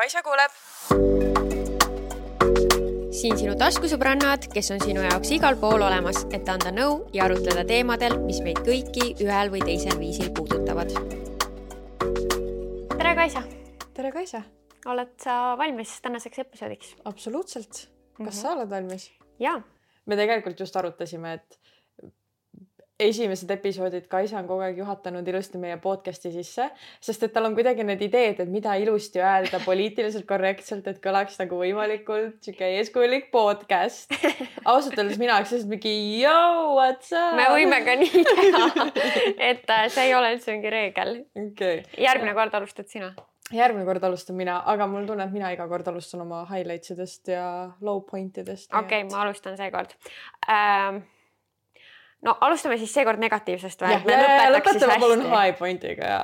Kaisa kuuleb. siin sinu taskusõbrannad, kes on sinu jaoks igal pool olemas, et anda nõu ja arutleda teemadel, mis meid kõiki ühel või teisel viisil puudutavad. tere, Kaisa! tere, Kaisa! oled sa valmis tänaseks episoodiks? absoluutselt. kas mm -hmm. sa oled valmis? jaa. me tegelikult just arutasime, et esimesed episoodid Kaisa on kogu aeg juhatanud ilusti meie podcast'i sisse, sest et tal on kuidagi need ideed, et mida ilusti öelda poliitiliselt korrektselt, et kõlaks nagu võimalikult sihuke eeskujulik podcast. ausalt öeldes mina oleks lihtsalt mingi yo, what's up. me võime ka nii teha, et äh, see ei ole üldse mingi reegel okay.. järgmine kord alustad sina järgmine kord alustan mina, aga mul tunne, et mina iga kord alustan oma highlights idest ja low point idest. okei okay, ma alustan seekord ähm no alustame siis seekord negatiivsest või? lõpetame palun high point'iga ja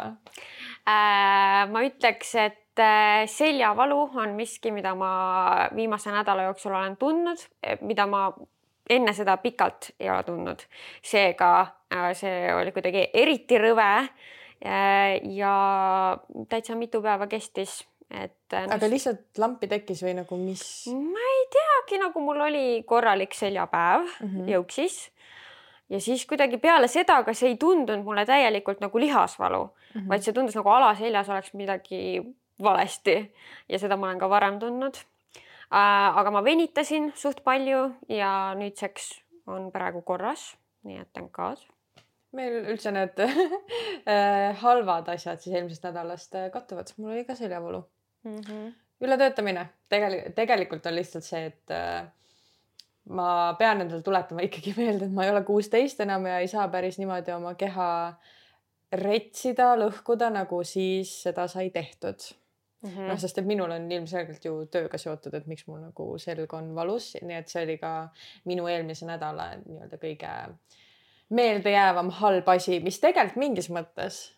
äh,. ma ütleks, et äh, seljavalu on miski, mida ma viimase nädala jooksul olen tundnud, mida ma enne seda pikalt ei ole tundnud. seega äh, see oli kuidagi eriti rõve äh,. ja täitsa mitu päeva kestis et. Äh, aga lihtsalt lampi tekkis või nagu mis? ma ei teagi, nagu mul oli korralik seljapäev mm -hmm. jõuksis ja siis kuidagi peale seda, aga see ei tundunud mulle täielikult nagu lihasvalu mm, -hmm. vaid see tundus nagu alaseljas oleks midagi valesti ja seda ma olen ka varem tundnud äh,. aga ma venitasin suht palju ja nüüdseks on praegu korras, nii et thank god. meil üldse need äh, halvad asjad siis eelmisest nädalast äh, kattuvad, mul oli ka seljavalu mm. -hmm. ületöötamine tegelikult, tegelikult on lihtsalt see, et ma pean endale tuletama ikkagi meelde, et ma ei ole kuusteist enam ja ei saa päris niimoodi oma keha retsida, lõhkuda, nagu siis seda sai tehtud mm -hmm.. noh, sest et minul on ilmselgelt ju tööga seotud, et miks mul nagu selg on valus, nii et see oli ka minu eelmise nädala nii-öelda kõige meeldejäävam halb asi, mis tegelikult mingis mõttes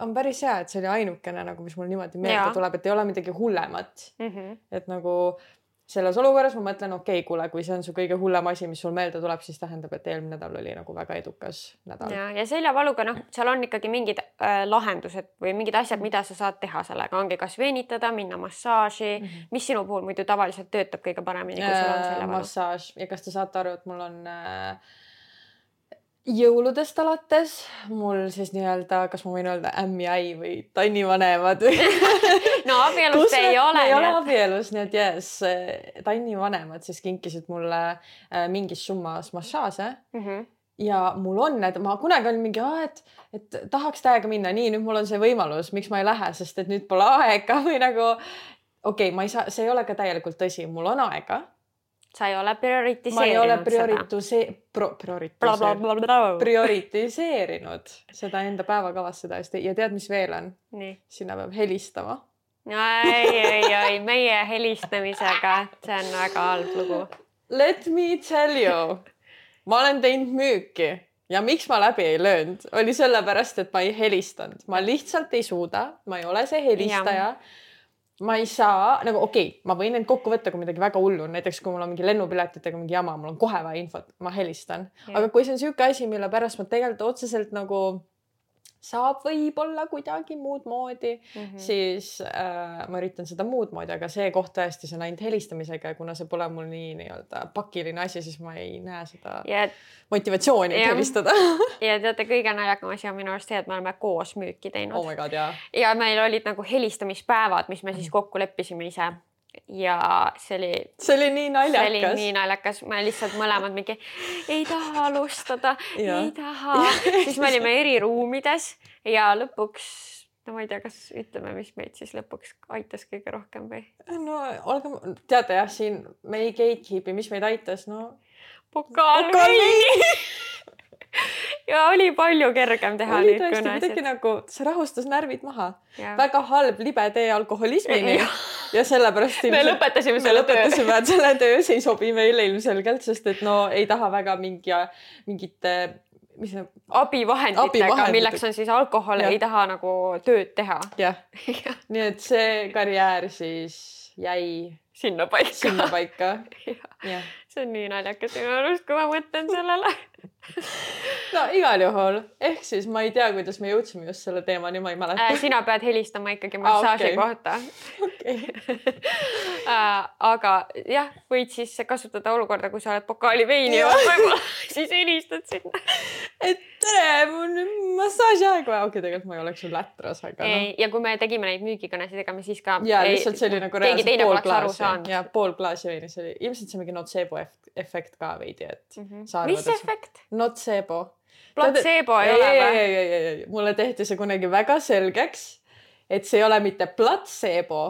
on päris hea, et see oli ainukene nagu, mis mul niimoodi meelde ja. tuleb, et ei ole midagi hullemat mm. -hmm. et nagu selles olukorras ma mõtlen, okei okay,, kuule, kui see on su kõige hullem asi, mis sul meelde tuleb, siis tähendab, et eelmine nädal oli nagu väga edukas nädal. ja, ja seljavaluga noh, seal on ikkagi mingid äh, lahendused või mingid asjad, mida sa saad teha sellega, ongi kas venitada, minna massaaži mm, -hmm. mis sinu puhul muidu tavaliselt töötab kõige paremini, kui sul on äh, seljavalu? massaaž ja kas te saate aru, et mul on äh, jõuludest alates mul siis nii-öelda, kas ma võin öelda ämmi-äi või tannivanemad või no abielus te ei ole. ei ole abielus, nii et jess, tannivanemad siis kinkisid mulle äh, mingis summas massaaže. Mm. -hmm ja mul on need, ma kunagi olin mingi, et, et tahaks täiega minna, nii nüüd mul on see võimalus, miks ma ei lähe, sest et nüüd pole aega. Või nagu okei okay,, ma ei saa, see ei ole ka täielikult tõsi, mul on aega sa ei ole prioritiseerinud ma ei ole priorituse- pro,, prioritiseerinud, prioritiseerinud seda enda päevakavasse täiesti ja tead, mis veel on? sinna peab helistama. ei, ei, ei meie helistamisega, see on väga halb lugu. Let me tell you, ma olen teinud müüki ja miks ma läbi ei löönud, oli sellepärast, et ma ei helistanud, ma lihtsalt ei suuda, ma ei ole see helistaja ma ei saa nagu okei okay,, ma võin end kokku võtta, kui midagi väga hullu on, näiteks kui mul on mingi lennupiletitega mingi jama, mul on kohe vaja infot, ma helistan. aga kui see on niisugune asi, mille pärast ma tegelikult otseselt nagu saab võib-olla kuidagi muud moodi mm, -hmm. siis äh, ma üritan seda muud moodi, aga see koht tõesti, see on ainult helistamisega ja kuna see pole mul nii nii-öelda pakiline asi, siis ma ei näe seda ja, motivatsiooni, et helistada ja teate, kõige naljakam asi on minu arust see, et me oleme koos müüki teinud. oh my god, jaa. ja meil olid nagu helistamispäevad, mis me siis kokku leppisime ise ja see oli. see oli nii naljakas. see oli nii naljakas, me lihtsalt mõlemad mingi ei taha alustada, ei taha, siis me olime eri ruumides ja lõpuks no ma ei tea, kas ütleme, mis meid siis lõpuks aitas kõige rohkem või? no olgem, teate jah, siin me ei gatekeep'i, mis meid aitas, no. pokaal veini ja oli palju kergem teha oli kõnesid. kuidagi nagu, see rahustas närvid maha. väga halb libe tee alkoholismini ja, ja sellepärast. me lõpetasime selle töö. lõpetasime, et selle töö, see ei sobi meile ilmselgelt, sest et no ei taha väga mingi, mingite mis see abivahenditega Abi, milleks on siis alkohol, ei taha nagu tööd teha. jah ja., nii et see karjäär siis jäi sinnapaika. sinnapaika see on nii naljakas minu arust, kui ma mõtlen sellele no igal juhul, ehk siis ma ei tea, kuidas me jõudsime just selle teemani, ma ei mäleta äh,. sina pead helistama ikkagi massaaži ah, okay. kohta okay. äh, aga jah, võid siis kasutada olukorda, kui sa oled pokaali veini joonud, võib-olla siis helistad sinna. et tere, mul on massaažiaeg vaja. okei okay,, tegelikult ma ei oleks ju lätras, aga noh. ja kui me tegime neid müügikõnesid, ega me siis ka. ja lihtsalt see oli nagu reaalselt pool klaasi. ja pool klaasi veini, see oli ilmselt see mingi notseebo efekt ka veidi, et mm. -hmm. mis efekt? notseebo. Platseebo ei ole või? ei, ei, ei, ei, mulle tehti see kunagi väga selgeks, et see ei ole mitte platseebo,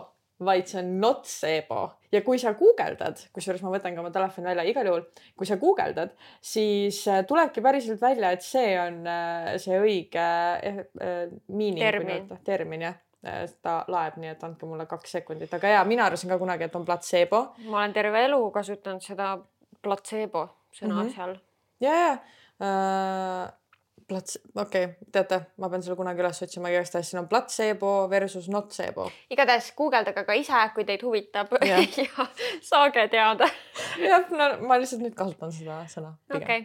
vaid see on notseebo ja kui sa guugeldad, kusjuures ma võtan ka oma telefoni välja igal juhul, kui sa guugeldad, siis äh, tulebki päriselt välja, et see on äh, see õige eh, eh, miining, termin, termin jah ta laeb, nii et andke mulle kaks sekundit, aga ja mina arvasin ka kunagi, et on platseebo. ma olen terve elu kasutanud seda platseebo sõna mm -hmm. seal. ja, ja äh, plats, okei okay,, teate, ma pean selle kunagi üles otsima, igatahes siin on platseebo versus notseebo. igatahes guugeldage ka ise, kui teid huvitab ja, ja saage teada jah, no ma lihtsalt nüüd kasutan seda sõna. okei,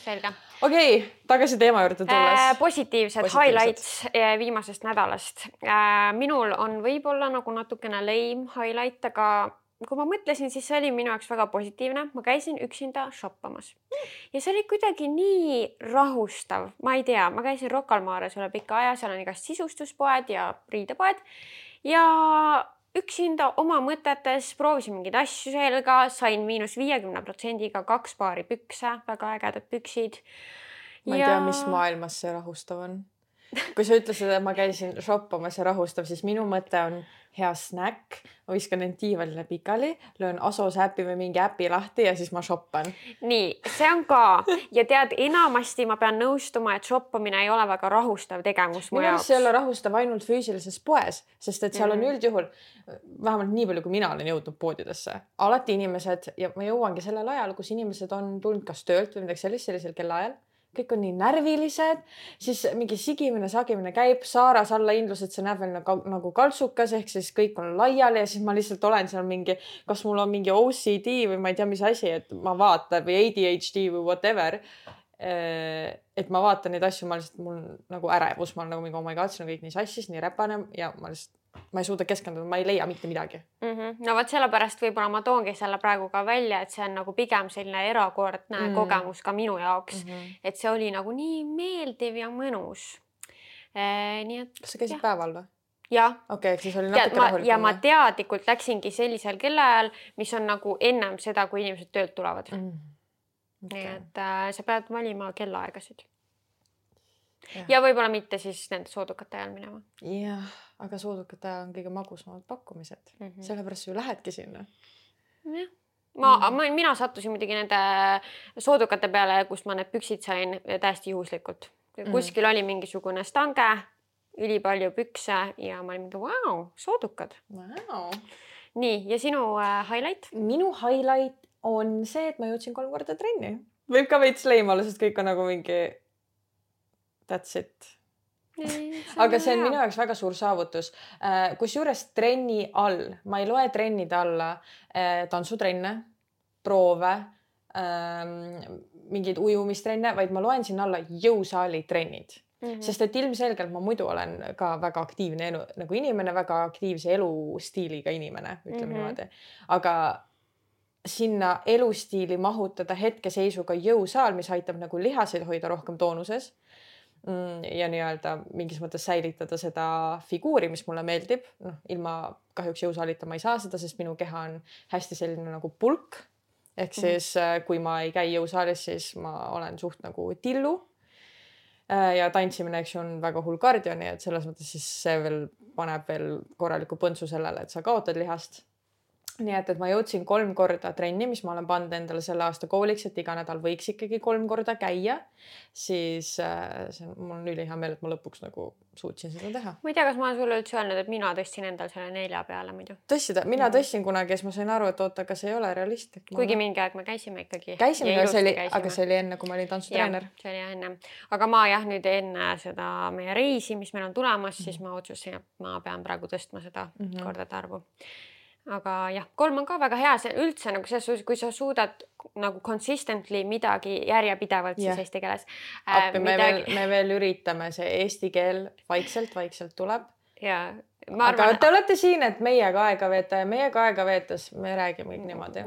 selge. okei okay,, tagasi teema juurde tulles äh,. positiivsed, highlights äh, viimasest nädalast äh,. minul on võib-olla nagu natukene lame highlight, aga kui ma mõtlesin, siis see oli minu jaoks väga positiivne, ma käisin üksinda shoppamas ja see oli kuidagi nii rahustav, ma ei tea, ma käisin Rocca al Mares üle pika aja, seal on igast sisustuspoed ja riidepoed ja üksinda oma mõtetes proovisin mingeid asju selga, sain miinus viiekümne protsendiga kaks paari pükse, väga ägedad püksid. ma ei ja... tea, mis maailmas see rahustav on. kui sa ütlesid, et ma käisin shoppamas ja rahustav, siis minu mõte on hea snäkk, ma viskan end diivanile pikali, löön Asos äpi või mingi äpi lahti ja siis ma shoppan. nii, see on ka ja tead, enamasti ma pean nõustuma, et shoppamine ei ole väga rahustav tegevus mu jaoks. see ei ole rahustav ainult füüsilises poes, sest et seal on üldjuhul, vähemalt nii palju, kui mina olen jõudnud poodidesse, alati inimesed ja ma jõuangi sellel ajal, kus inimesed on tulnud kas töölt või midagi sellist sellisel kellaajal kõik on nii närvilised, siis mingi sigimine, sagimine käib, Saaras allahindlus, et see näeb veel nagu, nagu kaltsukas, ehk siis kõik on laiali ja siis ma lihtsalt olen seal mingi, kas mul on mingi OCD või ma ei tea, mis asi, et ma vaatan või ADHD või whatever. Äh, et ma vaatan neid asju, ma lihtsalt, mul nagu ärevus, ma olen nagu mingi oh my god, see on kõik nii sassis, nii räpane ja ma lihtsalt ma ei suuda keskenduda, ma ei leia mitte midagi mm. -hmm. no vot sellepärast võib-olla ma toongi selle praegu ka välja, et see on nagu pigem selline erakordne mm -hmm. kogemus ka minu jaoks mm. -hmm. et see oli nagu nii meeldiv ja mõnus e,. nii et. kas sa käisid jah. päeval või? jah. okei okay,, siis oli natuke rahulikum. ja ma teadlikult läksingi sellisel kellaajal, mis on nagu ennem seda, kui inimesed töölt tulevad mm. -hmm. Okay. nii et äh, sa pead valima kellaaegasid. Ja, ja võib-olla mitte siis nende soodukate ajal minema. jah aga soodukate on kõige magusamad pakkumised mm -hmm., sellepärast ju lähedki sinna. jah, ma mm, -hmm. ma, mina sattusin muidugi nende soodukate peale, kust ma need püksid sain täiesti juhuslikult mm. -hmm. kuskil oli mingisugune stange, ülipalju pükse ja ma olin mingi vau, soodukad wow.. nii ja sinu äh, highlight? minu highlight on see, et ma jõudsin kolm korda trenni. võib ka veits leim olla, sest kõik on nagu mingi that's it aga see on minu jaoks väga suur saavutus. Äh, kusjuures trenni all, ma ei loe trennide alla äh, tantsutrenne, proove, ähm, mingeid ujumistrenne, vaid ma loen sinna alla jõusaali trennid mm. -hmm. sest et ilmselgelt ma muidu olen ka väga aktiivne elu, nagu inimene, väga aktiivse elustiiliga inimene, ütleme mm -hmm. niimoodi. aga sinna elustiili mahutada hetkeseisuga jõusaal, mis aitab nagu lihaseid hoida rohkem toonuses Mm, ja nii-öelda mingis mõttes säilitada seda figuuri, mis mulle meeldib, noh, ilma kahjuks jõusaalita ma ei saa seda, sest minu keha on hästi selline nagu pulk. ehk mhm. siis mm -hmm. kui ma ei käi jõusaalis, siis ma olen suht nagu tillu. Äh, ja tantsimine, eks ju, on väga hull kardio, nii et selles mõttes siis see veel paneb veel korraliku põntsu sellele, et sa kaotad lihast nii et, et ma jõudsin kolm korda trenni, mis ma olen pannud endale selle aasta kooliks, et iga nädal võiks ikkagi kolm korda käia. siis äh, see, mul on ülihea meel, et ma lõpuks nagu suutsin seda teha. ma ei tea, kas ma olen sulle üldse öelnud, et mina tõstsin endal selle nelja peale muidu. tõstsid, mina tõstsin kunagi ja siis ma sain aru, et oota, aga see ei ole realistlik. kuigi mingi aeg me käisime ikkagi. käisime, aga see oli, aga see oli enne, kui ma olin tantsutreener. see oli enne, aga ma jah, nüüd enne seda meie reisi, mis meil on tulemas mm, -hmm. siis ma otsustasin, et ma pean praegu tõstma seda mm -hmm. kordade arvu aga jah, kolm on ka väga hea, see üldse nagu selles suhtes, kui sa suudad nagu consistently midagi järjepidevalt yeah. siis eesti keeles äh,. appi, me midagi... veel, me veel üritame, see eesti keel vaikselt-vaikselt tuleb. ja ma arvan. aga te olete siin, et meiega aega veeta ja meiega aega veetes me räägime kõik niimoodi.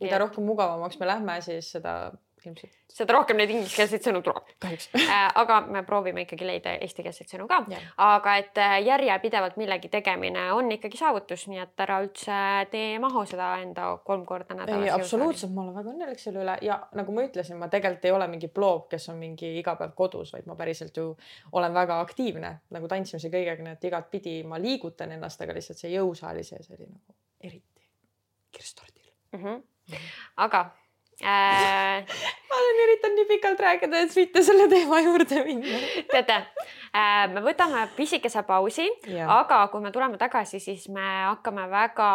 mida rohkem mugavamaks me lähme, siis seda ilmselt. seda rohkem neid ingliskeelseid sõnu tuleb. kahjuks äh, aga me proovime ikkagi leida eestikeelseid sõnu ka. aga et äh, järjepidevalt millegi tegemine on ikkagi saavutus, nii et ära üldse tee maha seda enda kolm korda nädalas. ei, absoluutselt, ma olen väga õnnelik selle üle ja nagu ma ütlesin, ma tegelikult ei ole mingi bloog, kes on mingi iga päev kodus, vaid ma päriselt ju olen väga aktiivne nagu tantsimise kõigega, nii et igatpidi ma liigutan ennast, aga lihtsalt see jõusaali sees oli nagu eriti kirstordil mm. -hmm. aga äh.... ma olen üritanud nii pikalt rääkida, et mitte selle teema juurde minna. teate äh,, me võtame pisikese pausi, aga kui me tuleme tagasi, siis me hakkame väga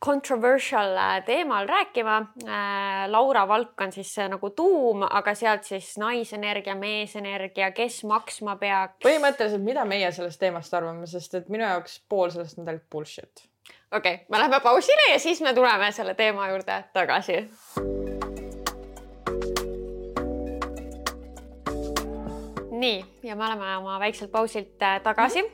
controversial äh, teemal rääkima äh,. Laura Valk on siis nagu tuum, aga sealt siis naisenergia, meesenergia, kes maksma peaks. põhimõtteliselt, mida meie sellest teemast arvame, sest et minu jaoks pool sellest on tegelikult bullshit okei okay,, me läheme pausile ja siis me tuleme selle teema juurde tagasi. nii, ja me oleme oma väikselt pausilt äh, tagasi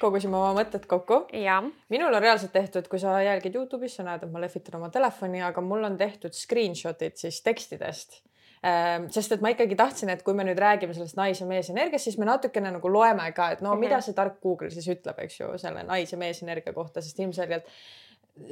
kogusime oma mõtted kokku. ja. minul on reaalselt tehtud, kui sa jälgid Youtube'is, sa näed, et ma lehvitan oma telefoni, aga mul on tehtud screenshot'id siis tekstidest sest et ma ikkagi tahtsin, et kui me nüüd räägime sellest nais ja meesenergiast, siis me natukene nagu loeme ka, et no mm -hmm. mida see tark Google siis ütleb, eks ju, selle nais ja meesenergia kohta, sest ilmselgelt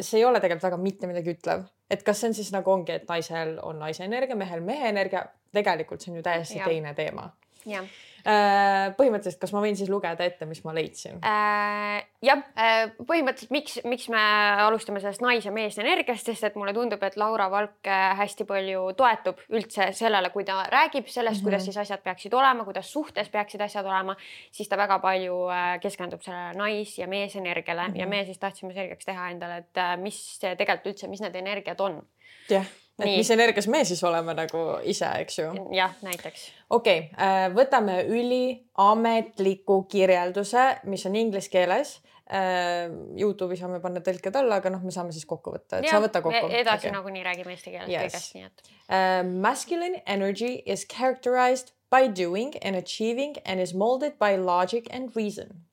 see ei ole tegelikult väga mitte midagi ütlev, et kas see on siis nagu ongi, et naisel on naise energia, mehel mehe energia, tegelikult see on ju täiesti ja. teine teema. Jah Äh, põhimõtteliselt, kas ma võin siis lugeda ette, mis ma leidsin äh,? jah, äh, põhimõtteliselt miks, miks me alustame sellest nais- ja meesenergiast, sest et mulle tundub, et Laura Valk hästi palju toetub üldse sellele, kui ta räägib sellest mm, -hmm. kuidas siis asjad peaksid olema, kuidas suhtes peaksid asjad olema, siis ta väga palju keskendub sellele nais- ja meesenergiale mm -hmm. ja mhm. me siis tahtsime selgeks teha endale, et mis tegelikult üldse, mis need energiad on. jah et Nii. mis energias me siis oleme nagu ise, eks ju. jah, näiteks. okei okay,, äh, võtame üliametliku kirjelduse, mis on inglise keeles. Äh, Youtube'i saame panna tõlked alla, aga noh, me saame siis kokku võtta, et ja, sa võta kokku. Edasi okay. nagunii räägime eesti keeles yes. kõigest, nii et uh,. Masculine energy is characterized by doing and achieving and is molded by logic and reason.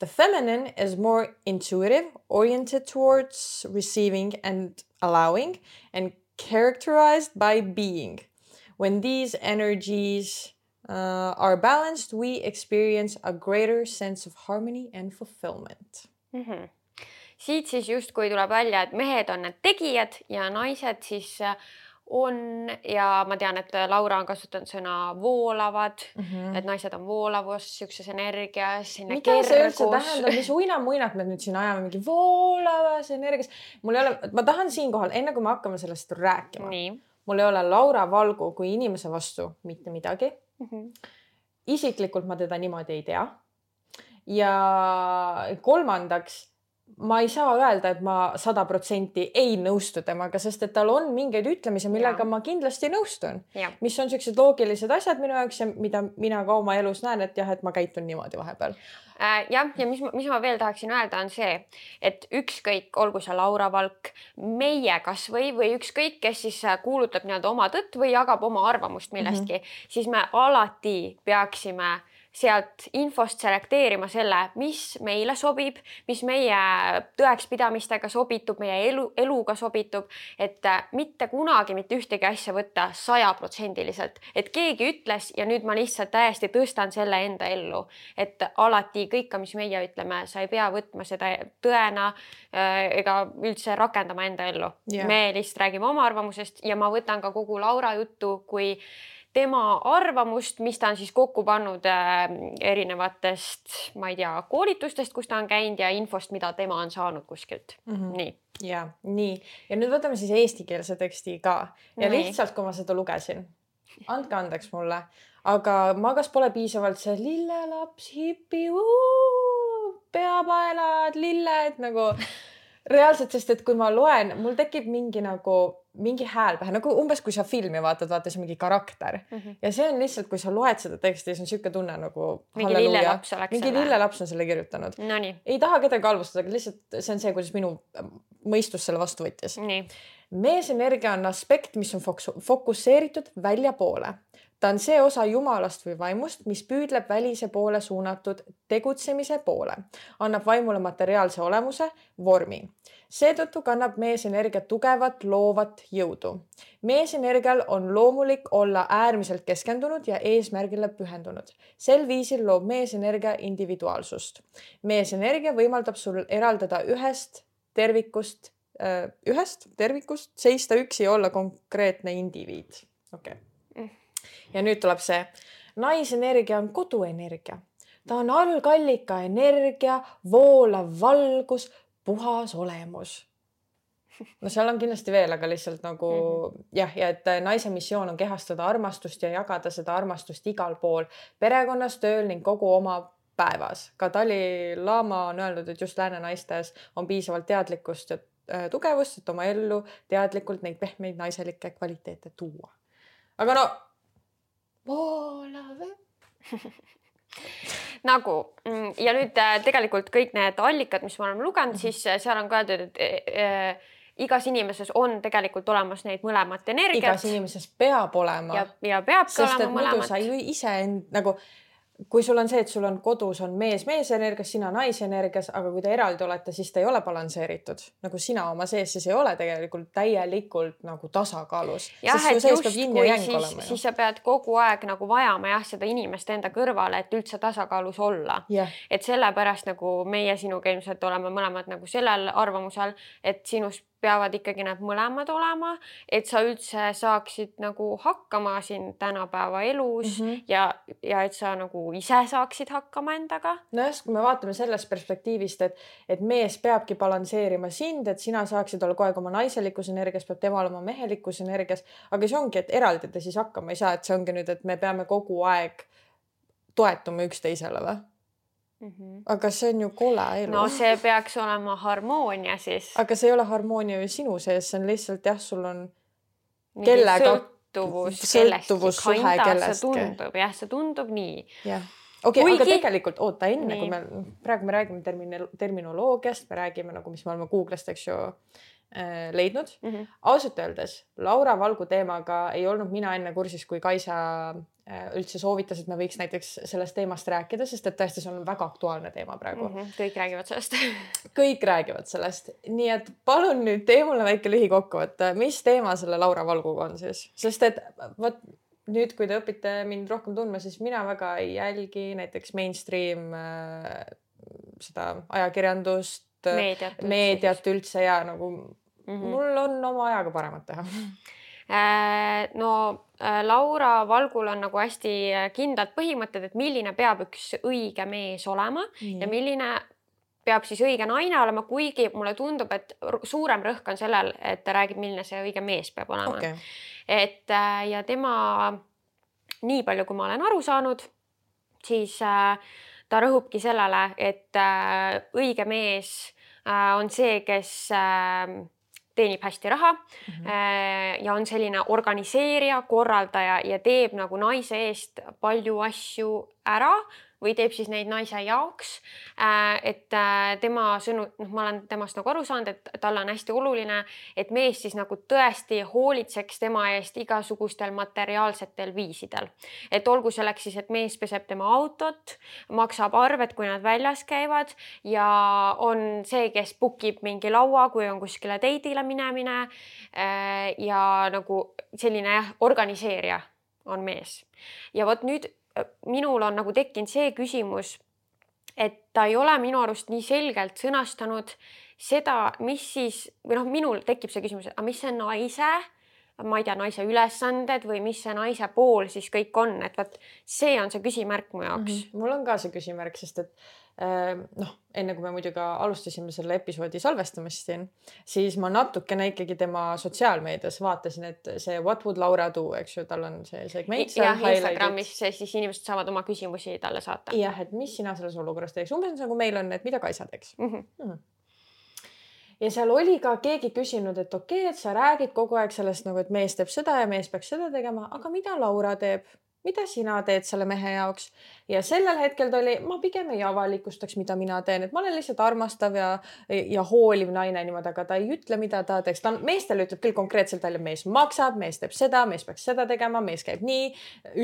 The feminine is more intuitive, oriented towards receiving and allowing, and characterized by being. When these energies uh, are balanced, we experience a greater sense of harmony and fulfillment mm. -hmm. siit siis justkui tuleb välja, et mehed on need tegijad ja naised siis äh, on ja ma tean, et Laura on kasutanud sõna voolavad mm, -hmm. et naised on voolavus siukses energias. mida see üldse tähendab, mis uinamuinat me nüüd siin ajame, mingi voolavas energias. mul ei ole, ma tahan siinkohal, enne kui me hakkame sellest rääkima, mul ei ole Laura Valgu kui inimese vastu mitte midagi mm. -hmm. isiklikult ma teda niimoodi ei tea. ja kolmandaks ma ei saa öelda, et ma sada protsenti ei nõustu temaga, sest et tal on mingeid ütlemisi, millega ja. ma kindlasti nõustun. mis on siuksed loogilised asjad minu jaoks ja mida mina ka oma elus näen, et jah, et ma käitun niimoodi vahepeal äh,. jah, ja mis, mis ma veel tahaksin öelda, on see, et ükskõik, olgu see Laura Valk, meie kasvõi või ükskõik, kes siis äh, kuulutab nii-öelda oma tõtt või jagab oma arvamust millestki mm, -hmm. siis me alati peaksime sealt infost selekteerima selle, mis meile sobib, mis meie tõekspidamistega sobitub, meie elu, eluga sobitub, et äh, mitte kunagi mitte ühtegi asja võtta sajaprotsendiliselt, et keegi ütles ja nüüd ma lihtsalt täiesti tõstan selle enda ellu, et alati kõik, mis meie ütleme, sa ei pea võtma seda tõena äh, ega üldse rakendama enda ellu. Yeah.. me lihtsalt räägime oma arvamusest ja ma võtan ka kogu Laura juttu kui tema arvamust, mis ta on siis kokku pannud äh, erinevatest, ma ei tea, koolitustest, kus ta on käinud ja infost, mida tema on saanud kuskilt mm. -hmm. nii. ja nii ja nüüd võtame siis eestikeelse teksti ka ja nii. lihtsalt, kui ma seda lugesin, andke andeks mulle, aga ma kas pole piisavalt see lillelaps, hipi, peapaelad, lilled nagu reaalselt, sest et kui ma loen, mul tekib mingi nagu mingi hääl pähe, nagu umbes kui sa filmi vaatad, vaata see mingi karakter mm -hmm. ja see on lihtsalt, kui sa loed seda teksti, siis on sihuke tunne nagu. mingi lillelaps oleks. mingi lillelaps on selle kirjutanud no,. ei taha kedagi halvustada, aga lihtsalt see on see, kuidas minu mõistus selle vastu võttis. meesenergia on aspekt, mis on fokusseeritud väljapoole ta on see osa Jumalast või vaimust, mis püüdleb välise poole suunatud tegutsemise poole, annab vaimule materiaalse olemuse, vormi. seetõttu kannab meesenergia tugevat loovat jõudu. meesenergial on loomulik olla äärmiselt keskendunud ja eesmärgile pühendunud. sel viisil loob meesenergia individuaalsust. meesenergia võimaldab sul eraldada ühest tervikust, äh, ühest tervikust, seista üksi ja olla konkreetne indiviid. okei okay ja nüüd tuleb see, naisenergia on koduenergia, ta on algallika energia, voolav valgus, puhas olemus no seal on kindlasti veel, aga lihtsalt nagu mm -hmm. jah, ja et naise missioon on kehastada armastust ja jagada seda armastust igal pool perekonnas, tööl ning kogu oma päevas. ka Dalai-laama on öelnud, et just lääne naistes on piisavalt teadlikkust ja äh, tugevust, et oma ellu teadlikult neid pehmeid naiselikke kvaliteete tuua. aga no voolav nagu mm, ja nüüd äh, tegelikult kõik need allikad, mis me oleme lugenud, mhm. siis äh, seal on ka öeldud, et äh, igas inimeses on tegelikult olemas neid mõlemat energiat. igas inimeses peab olema. ja, ja peabki olema mõlemat. sa ju iseend nagu kui sul on see, et sul on kodus on mees meesenergias, sina naisenergias, aga kui te eraldi olete, siis te ei ole balansseeritud. Nagu sina oma sees, siis ei ole tegelikult täielikult nagu tasakaalus. siis, siis sa pead kogu aeg nagu vajama jah, seda inimest enda kõrvale, et üldse tasakaalus olla. Yeah.. et sellepärast nagu meie sinuga ilmselt oleme mõlemad nagu sellel arvamusel, et sinust peavad ikkagi need mõlemad olema, et sa üldse saaksid nagu hakkama siin tänapäeva elus mm -hmm. ja, ja et sa nagu ise saaksid hakkama endaga. nojah, kui me vaatame sellest perspektiivist, et, et mees peabki balansseerima sind, et sina saaksid olla kogu aeg oma naiselikus energias, peab tema olema mehelikus energias, aga see ongi, et eraldi te siis hakkama ei saa, et see ongi nüüd, et me peame kogu aeg toetuma üksteisele või? Mm -hmm. aga see on ju kole elu. no see peaks olema harmoonia siis. aga see ei ole harmoonia ju sinu sees, see on lihtsalt jah, sul on kellega. sõltuvus, sõltuvus suhe kellestki. see tundub jah, see tundub nii. jah, okei okay, aga tegelikult oota enne, kui me praegu me räägime termin-, terminoloogiast, me räägime nagu, mis me oleme Google'ist, eks ju leidnud mm. -hmm. ausalt öeldes Laura Valgu teemaga ei olnud mina enne kursis, kui Kaisa Äh, üldse soovitas, et me võiks näiteks sellest teemast rääkida, sest et tõesti, see on väga aktuaalne teema praegu mm. -hmm. kõik räägivad sellest kõik räägivad sellest, nii et palun nüüd tee mulle väike lühikokkuvõte, mis teema selle Laura Valguga on siis, sest et vot nüüd, kui te õpite mind rohkem tundma, siis mina väga ei jälgi näiteks mainstream äh, seda ajakirjandust, meediat, meediat üldse ja nagu mm -hmm. mul on oma ajaga paremat teha Äh, no äh, Laura Valgul on nagu hästi äh, kindlad põhimõtted, et milline peab üks õige mees olema mm. ja milline peab siis õige naine olema, kuigi mulle tundub, et suurem rõhk on sellel, et ta räägib, milline see õige mees peab olema okay.. et ja tema, nii palju, kui ma olen aru saanud, siis ta rõhubki sellele, et õige mees on see, kes teenib hästi raha mm -hmm. ja on selline organiseerija, korraldaja ja teeb nagu naise eest palju asju ära või teeb siis neid naise jaoks. Äh, et äh, tema sõnu, noh, ma olen temast nagu aru saanud, et talle on hästi oluline, et mees siis nagu tõesti hoolitseks tema eest igasugustel materiaalsetel viisidel. et olgu selleks siis, et mees peseb tema autot, maksab arved, kui nad väljas käivad ja on see, kes book ib mingi laua, kui on kuskile date'ile minemine. Äh, ja nagu selline jah, organiseerija on mees ja vot nüüd minul on nagu tekkinud see küsimus, et ta ei ole minu arust nii selgelt sõnastanud seda, mis siis või noh, minul tekib see küsimus, et aga mis see naise, ma ei tea, naise ülesanded või mis see naise pool siis kõik on, et vot see on see küsimärk mu jaoks mm. -hmm. mul on ka see küsimärk, sest et noh, enne kui me muidugi alustasime selle episoodi salvestamist siin, siis ma natukene ikkagi tema sotsiaalmeedias vaatasin, et see What would Laura do, eks ju, tal on see segment jah, Instagramis siis inimesed saavad oma küsimusi talle saata. jah, et mis sina selles olukorras teeks, umbes nagu meil on, et mida Kaisa teeks mm. -hmm. Mm -hmm ja seal oli ka keegi küsinud, et okei okay,, et sa räägid kogu aeg sellest nagu, et mees teeb seda ja mees peaks seda tegema, aga mida Laura teeb? Mida sina teed selle mehe jaoks? Ja sellel hetkel ta oli, ma pigem ei avalikustaks, mida mina teen, et ma olen lihtsalt armastav ja, ja hooliv naine niimoodi, aga ta ei ütle, mida ta teeks, ta meestele ütleb küll konkreetselt välja, mees maksab, mees teeb seda, mees peaks seda tegema, mees käib nii,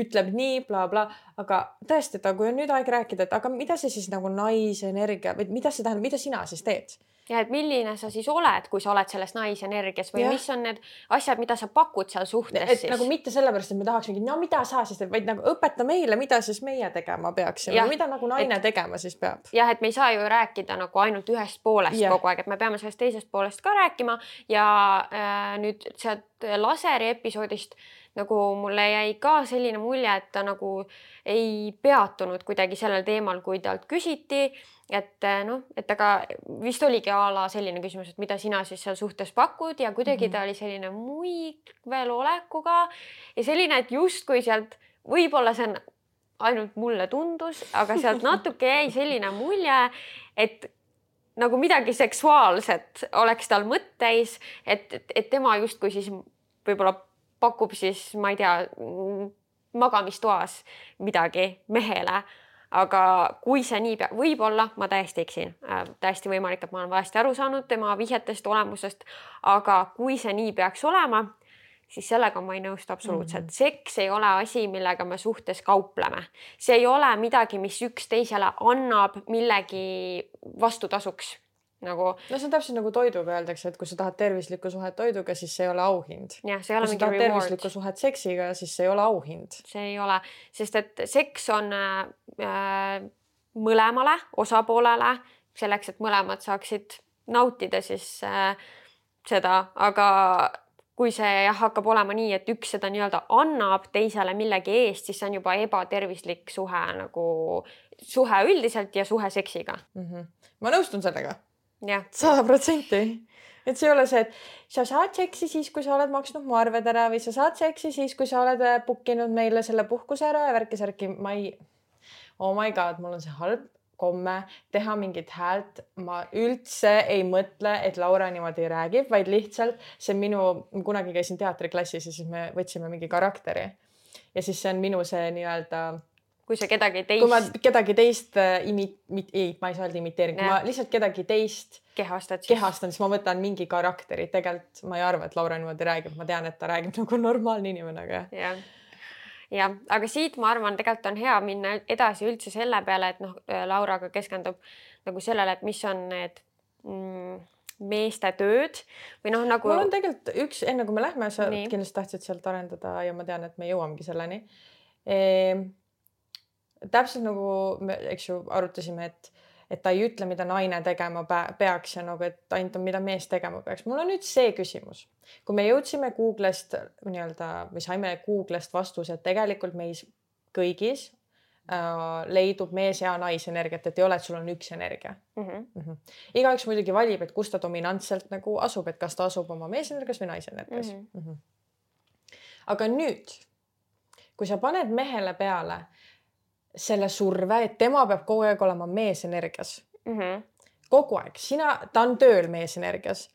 ütleb nii bla,, blablabla, aga tõesti, et kui on nüüd aeg rääkida, et aga mida see siis nagu naise energia või mida see tähendab, mida sina siis teed? Ja et milline sa siis oled, kui sa oled selles naisenergias või ja. mis on need asjad, mida sa pakud seal suhtes et, siis. nagu mitte sellepärast, et me tahaks mingit, no mida sa siis teed, vaid nagu õpeta meile, mida siis meie tegema peaksime, mida nagu naine et, tegema siis peab. jah, et me ei saa ju rääkida nagu ainult ühest poolest ja. kogu aeg, et me peame sellest teisest poolest ka rääkima ja äh, nüüd sealt laseri episoodist nagu mulle jäi ka selline mulje, et ta nagu ei peatunud kuidagi sellel teemal, kui talt küsiti et eh, noh, et aga vist oligi a la selline küsimus, et mida sina siis seal suhtes pakud ja kuidagi mm -hmm. ta oli selline muigvel olekuga ja selline, et justkui sealt võib-olla see on ainult mulle tundus, aga sealt natuke jäi selline mulje, et nagu midagi seksuaalset oleks tal mõtteis, et, et, et tema justkui siis võib-olla pakub siis, ma ei tea, magamistoas midagi mehele aga kui see nii peab, võib-olla ma täiesti eksin äh,, täiesti võimalik, et ma olen valesti aru saanud tema vihjetest, olemusest, aga kui see nii peaks olema, siis sellega ma ei nõustu absoluutselt mm. -hmm. seks ei ole asi, millega me suhtes kaupleme, see ei ole midagi, mis üksteisele annab millegi vastutasuks nagu. no see on täpselt nagu toiduga öeldakse, et kui sa tahad tervislikku suhet toiduga, siis see ei ole auhind. jah, see ei ole mingi reward. tervislikku suhet seksiga, siis see ei ole auhind. see ei ole, sest et seks on äh, mõlemale osapoolele selleks, et mõlemad saaksid nautida siis äh, seda, aga kui see hakkab olema nii, et üks seda nii-öelda annab teisele millegi eest, siis see on juba ebatervislik suhe nagu suhe üldiselt ja suhe seksiga mm. -hmm. ma nõustun sellega sada protsenti et see ei ole see, et sa saad seksi siis, kui sa oled maksnud mu arved ära või sa saad seksi siis, kui sa oled äh, book inud meile selle puhkuse ära ja värki-särki, ma ei. Oh my god, mul on see halb komme teha mingit häält, ma üldse ei mõtle, et Laura niimoodi räägib, vaid lihtsalt see minu, kunagi käisin teatriklassis ja siis me võtsime mingi karakteri. Ja siis see on minu see nii-öelda kui sa kedagi teist. kui ma kedagi teist äh, imi-, ei, ma ei saa öelda imiteerin, kui ma lihtsalt kedagi teist kehastad siis. kehastan, siis ma võtan mingi karakteri, tegelikult ma ei arva, et Laura niimoodi räägib, ma tean, et ta räägib nagu normaalne inimene, aga jah ja jah, aga siit ma arvan, tegelikult on hea minna edasi üldse selle peale, et noh, Laura ka keskendub nagu sellele, et mis on need mm, meeste tööd või noh, nagu. mul on tegelikult üks, enne kui me lähme, sa Nii. kindlasti tahtsid sealt arendada ja ma tean, et me jõuamegi selleni ehm, täpselt nagu me, eks ju, arutasime, et, et ta ei ütle, mida naine tegema peaks ja nagu, et ainult on, mida mees tegema peaks. mul on nüüd see küsimus, kui me jõudsime Google'ist nii-öelda või saime Google'ist vastuse, et tegelikult meis kõigis äh, leidub mees ja naisenergiat, et ei ole, et sul on üks energia mm. -hmm. Mm -hmm. igaüks muidugi valib, et kus ta dominantselt nagu asub, et kas ta asub oma meesenergias või naisenergias mm. -hmm. Mm -hmm. aga nüüd, kui sa paned mehele peale selle surve, et tema peab kogu aeg olema meesenergias mm. -hmm. kogu aeg, sina, ta on tööl meesenergias,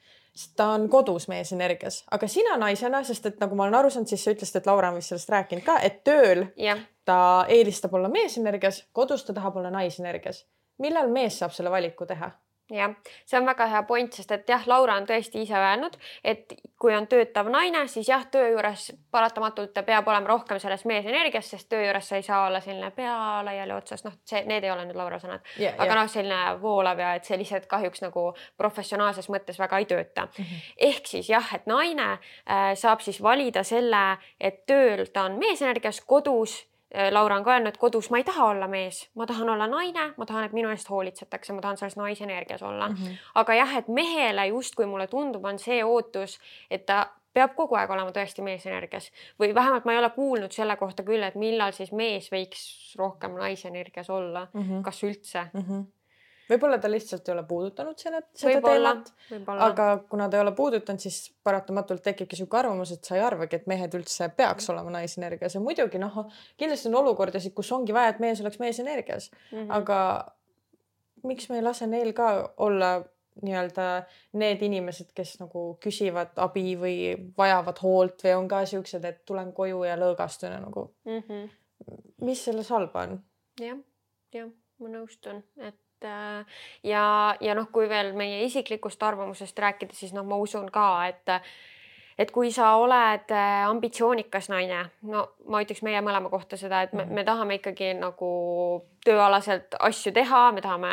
ta on kodus meesenergias, aga sina naisena, sest et nagu ma olen aru saanud, siis sa ütlesid, et Laura on vist sellest rääkinud ka, et tööl yeah. ta eelistab olla meesenergias, kodus ta tahab olla naisenergias. millal mees saab selle valiku teha? Jah, see on väga hea point, sest et jah, Laura on tõesti ise öelnud, et kui on töötav naine, siis jah, töö juures paratamatult ta peab olema rohkem selles meesenergias, sest töö juures sa ei saa olla selline pea laiali otsas, noh, see, need ei ole nüüd Laura sõnad yeah,, aga yeah. noh, selline voolav ja et see lihtsalt kahjuks nagu professionaalses mõttes väga ei tööta mm. -hmm. ehk siis jah, et naine äh, saab siis valida selle, et tööl ta on meesenergias, kodus Laura on ka öelnud, kodus ma ei taha olla mees, ma tahan olla naine, ma tahan, et minu eest hoolitsetakse, ma tahan selles naisenergias olla mm. -hmm. aga jah, et mehele justkui mulle tundub, on see ootus, et ta peab kogu aeg olema tõesti meesenergias või vähemalt ma ei ole kuulnud selle kohta küll, et millal siis mees võiks rohkem naisenergias olla mm, -hmm. kas üldse mm. -hmm võib-olla ta lihtsalt ei ole puudutanud selle, seda teemat, aga kuna ta ei ole puudutanud, siis paratamatult tekibki sihuke arvamus, et sa ei arvagi, et mehed üldse peaks mm. olema naisenergias ja muidugi noh, kindlasti on olukordasid, kus ongi vaja, et mees oleks meesenergias mm, -hmm. aga miks me ei lase neil ka olla nii-öelda need inimesed, kes nagu küsivad abi või vajavad hoolt või on ka siuksed, et tulen koju ja lõõgastun ja nagu mm. -hmm. mis selles halba on ja,? jah, jah, ma nõustun, et ja, ja noh, kui veel meie isiklikust arvamusest rääkida, siis noh, ma usun ka, et et kui sa oled äh, ambitsioonikas naine, no ma ütleks meie mõlema kohta seda, et me, mhm. me tahame ikkagi nagu tööalaselt asju teha, me tahame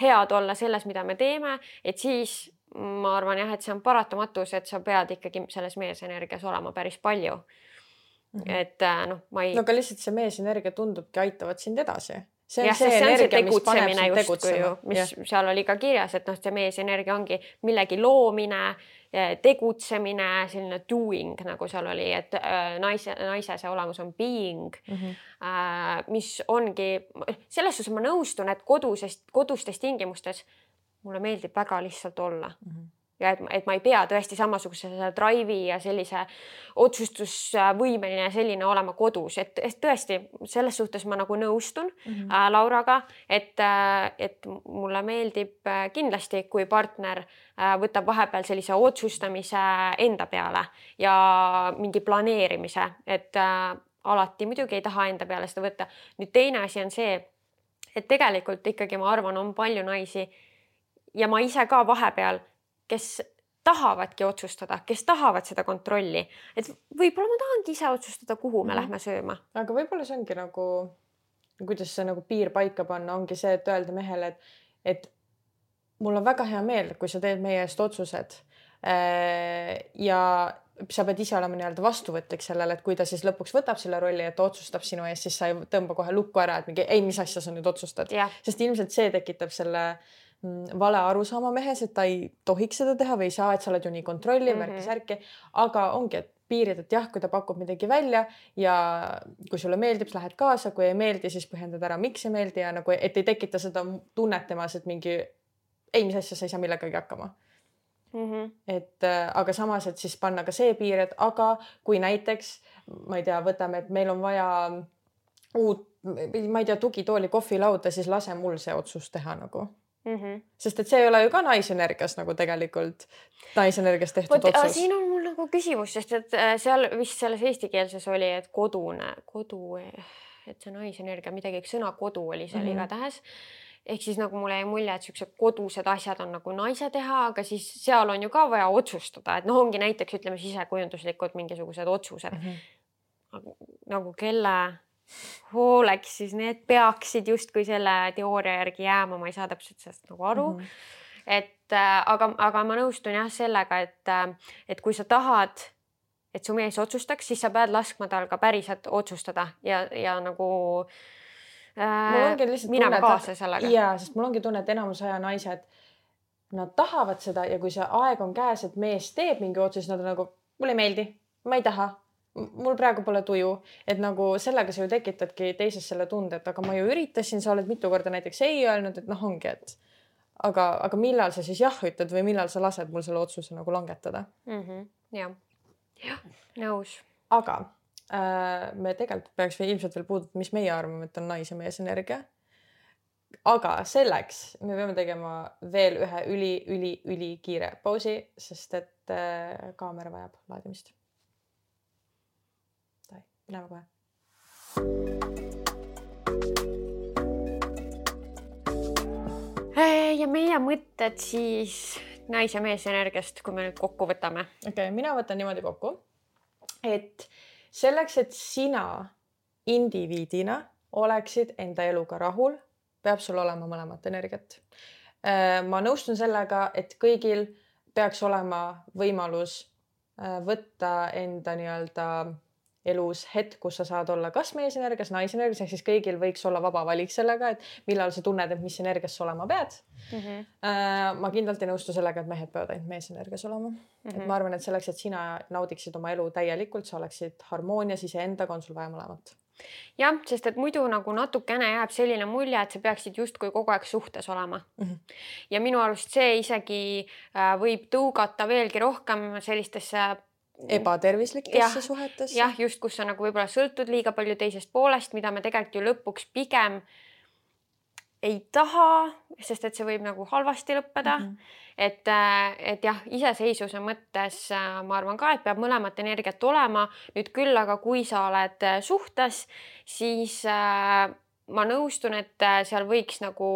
head olla selles, mida me teeme, et siis ma arvan jah, et see on paratamatus, et sa pead ikkagi selles meesenergias olema päris palju. -hmm. et äh, noh, ma ei. no aga lihtsalt see meesenergia tundubki aitavat sind edasi see on jah, see, see energia, mis paneb sind tegutsema. mis ja. seal oli ka kirjas, et noh, see meesenergia ongi millegi loomine tegutsemine, selline doing nagu seal oli, et äh, naise, naise see olemus on being mm, -hmm. mis ongi, selles suhtes ma nõustun, et kodusest, kodustes tingimustes mulle meeldib väga lihtsalt olla mm. -hmm ja et, et ma ei pea tõesti samasuguse drive'i ja sellise otsustusvõimeline selline olema kodus, et, tõesti selles suhtes ma nagu nõustun mm -hmm. Lauraga, et äh,, et mulle meeldib äh, kindlasti, kui partner võtab vahepeal sellise otsustamise enda peale ja mingi planeerimise, et alati muidugi ei taha enda peale seda võtta. nüüd teine asi on see, et tegelikult ikkagi ma arvan, on palju naisi ja ma ise ka vahepeal kes tahavadki otsustada, kes tahavad seda kontrolli, et võib-olla ma tahangi ise otsustada, kuhu me mm -hmm. lähme sööma. aga võib-olla see ongi nagu, kuidas see nagu piir paika panna, ongi see, et öelda mehele, et, et mul on väga hea meel, kui sa teed meie eest otsused. Äh, ja sa pead ise olema nii-öelda vastuvõtlik sellele, et kui ta siis lõpuks võtab selle rolli, et ta otsustab sinu eest, siis sa ei tõmba kohe lukku ära, et mingi ei, mis asja sa nüüd otsustad. sest ilmselt see tekitab selle äh, vale arusaama mehes, et ta ei tohiks seda teha või ei saa, et sa oled ju nii kontrolliv mm -hmm. värki-särki, aga ongi, et piirid, et jah, kui ta pakub midagi välja ja kui sulle meeldib, siis lähed kaasa, kui ei meeldi, siis põhjendad ära, miks ei meeldi ja nagu, et ei tekita seda tunnet temas, et mingi ei, mis asja, sa ei saa millegagi hakkama Mm -hmm. et äh, aga samas, et siis panna ka see piir, et aga kui näiteks ma ei tea, võtame, et meil on vaja uut, ma ei tea, tugitooli kohvilauda, siis lase mul see otsus teha nagu mm. -hmm. sest et see ei ole ju ka naisenergias nagu tegelikult naisenergias tehtud Võt, otsus. siin on mul nagu küsimus, sest et äh, seal vist selles eestikeelses oli, et kodune, kodu, et see naisenergia, midagi, üks sõna kodu oli seal mm -hmm. igatahes ehk siis nagu mulle jäi mulje, et siuksed kodused asjad on nagu naise teha, aga siis seal on ju ka vaja otsustada, et noh, ongi näiteks ütleme sisekujunduslikud mingisugused otsused mm. -hmm. nagu kelle hooleks, siis need peaksid justkui selle teooria järgi jääma, ma ei saa täpselt sellest nagu aru mm. -hmm. et äh, aga, aga ma nõustun jah sellega, et, äh, et kui sa tahad, et su mees otsustaks, siis sa pead laskma tal ka päriselt otsustada ja, ja nagu äh, minema kaasa sellega. ja, sest mul ongi tunne, et enamus aja naised, nad tahavad seda ja kui see aeg on käes, et mees teeb mingi otsuse, nad on nagu, mulle ei meeldi, ma ei taha mul praegu pole tuju, et nagu sellega sa ju tekitadki teises selle tunde, et aga ma ju üritasin, sa oled mitu korda näiteks ei öelnud, et noh, ongi, et aga, aga millal sa siis jah ütled või millal sa lased mul selle otsuse nagu langetada mm. -hmm. jah, jah, nõus. aga äh, me tegelikult peaks veel ilmselt veel puudutama, mis meie arvame, et on nais ja mees energia. aga selleks me peame tegema veel ühe üli-üli-ülikiire pausi, sest et äh, kaamera vajab laadimist Läheme kohe. ja meie mõtted siis nais- ja meesenergiast, kui me nüüd kokku võtame. okei okay,, mina võtan niimoodi kokku, et selleks, et sina indiviidina oleksid enda eluga rahul, peab sul olema mõlemat energiat. Äh, ma nõustun sellega, et kõigil peaks olema võimalus äh, võtta enda nii-öelda elus hetk, kus sa saad olla kas meesenergias, naisenergias, ehk siis kõigil võiks olla vaba valik sellega, et millal sa tunned, et mis energias sa olema pead mm. -hmm. ma kindlalt ei nõustu sellega, et mehed peavad ainult meesenergias olema mm. -hmm. et ma arvan, et selleks, et sina naudiksid oma elu täielikult, sa oleksid harmoonias iseendaga, on sul vaja mõlemat jah, sest et muidu nagu natukene jääb selline mulje, et sa peaksid justkui kogu aeg suhtes olema mm. -hmm. ja minu arust see isegi äh, võib tõugata veelgi rohkem sellistesse ebatervislikesse suhetesse. jah, just, kus sa nagu võib-olla sõltud liiga palju teisest poolest, mida me tegelikult ju lõpuks pigem ei taha, sest et see võib nagu halvasti lõppeda mm. -hmm. et, äh, et jah, iseseisvuse mõttes äh, ma arvan ka, et peab mõlemat energiat olema. nüüd küll, aga kui sa oled äh, suhtes, siis äh, ma nõustun, et seal võiks nagu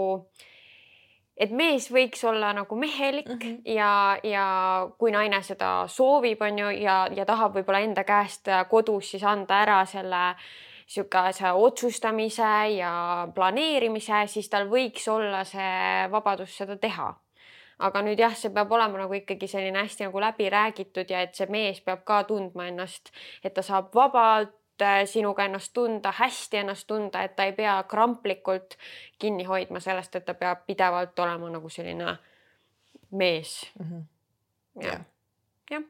et mees võiks olla nagu mehelik mm -hmm. ja, ja kui naine seda soovib, on ju, ja, ja tahab võib-olla enda käest kodus siis anda ära selle niisuguse otsustamise ja planeerimise, siis tal võiks olla see vabadus seda teha. aga nüüd jah, see peab olema nagu ikkagi selline hästi nagu läbi räägitud ja et see mees peab ka tundma ennast, et ta saab vabalt sinuga ennast tunda, hästi ennast tunda, et ta ei pea kramplikult kinni hoidma sellest, et ta peab pidevalt olema nagu selline mees. -hmm. jah, jah.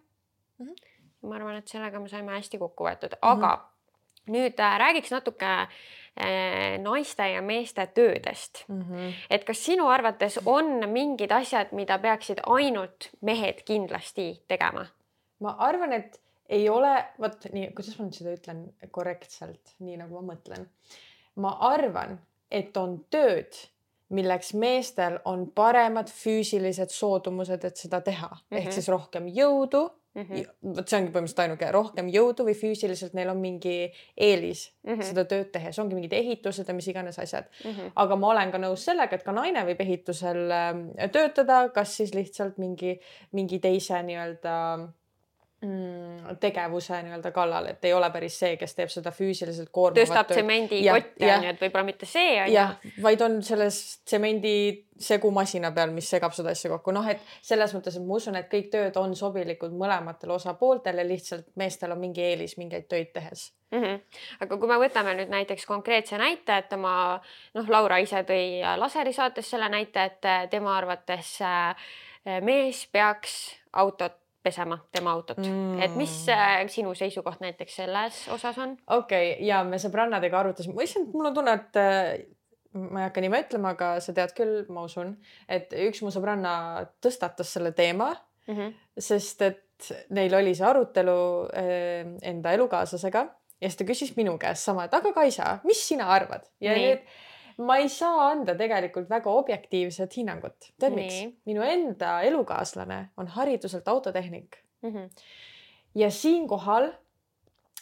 Mhm. ma arvan, et sellega me saime hästi kokku võetud, aga mm -hmm nüüd äh, räägiks natuke äh, naiste ja meeste töödest mm. -hmm. et kas sinu arvates on mingid asjad, mida peaksid ainult mehed kindlasti tegema? ma arvan, et ei ole, vot nii, kuidas ma nüüd seda ütlen korrektselt, nii nagu ma mõtlen. ma arvan, et on tööd, milleks meestel on paremad füüsilised soodumused, et seda teha mm, -hmm. ehk mhm. siis rohkem jõudu mm. -hmm. vot see ongi põhimõtteliselt ainuke, rohkem jõudu või füüsiliselt neil on mingi eelis mm -hmm. seda tööd tehes, ongi mingid ehitused ja mis iganes asjad mm. -hmm. aga ma olen ka nõus sellega, et ka naine võib ehitusel ähm, töötada, kas siis lihtsalt mingi, mingi teise nii-öelda mm, tegevuse nii-öelda kallal, et ei ole päris see, kes teeb seda füüsiliselt koormavat tõstab tsemendikotti on ju, et võib-olla mitte see on ju. vaid on selles tsemendi segumasina peal, mis segab seda asja kokku, noh, et selles mõttes, et ma usun, et kõik tööd on sobilikud mõlematele osapooltele, lihtsalt meestel on mingi eelis mingeid töid tehes mm. -hmm. aga kui me võtame nüüd näiteks konkreetse näite, et oma noh, Laura ise tõi laseri saates selle näite, et tema arvates äh, mees peaks autot pesema tema autot mm., et mis äh, sinu seisukoht näiteks selles osas on? okei okay, ja me sõbrannadega arutasime, ma issand, mul on tunne, et äh, ma ei hakka nime ütlema, aga sa tead küll, ma usun, et üks mu sõbranna tõstatas selle teema mm, -hmm. sest et neil oli see arutelu äh, enda elukaaslasega ja siis ta küsis minu käest sama, et aga Kaisa, mis sina arvad? ja Nii. nüüd ma ei saa anda tegelikult väga objektiivset hinnangut. tead miks? minu enda elukaaslane on hariduselt autotehnik mm. -hmm. ja siinkohal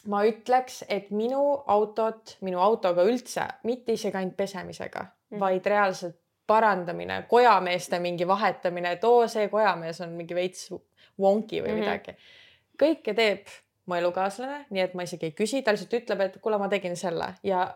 ma ütleks, et minu autot, minu autoga üldse, mitte isegi ainult pesemisega mm, -hmm. vaid reaalselt parandamine, kojameeste mingi vahetamine, et oo, see kojamees on mingi veits wonky või mm -hmm. midagi. kõike teeb mu elukaaslane, nii et ma isegi ei küsi, ta lihtsalt ütleb, et kuule, ma tegin selle ja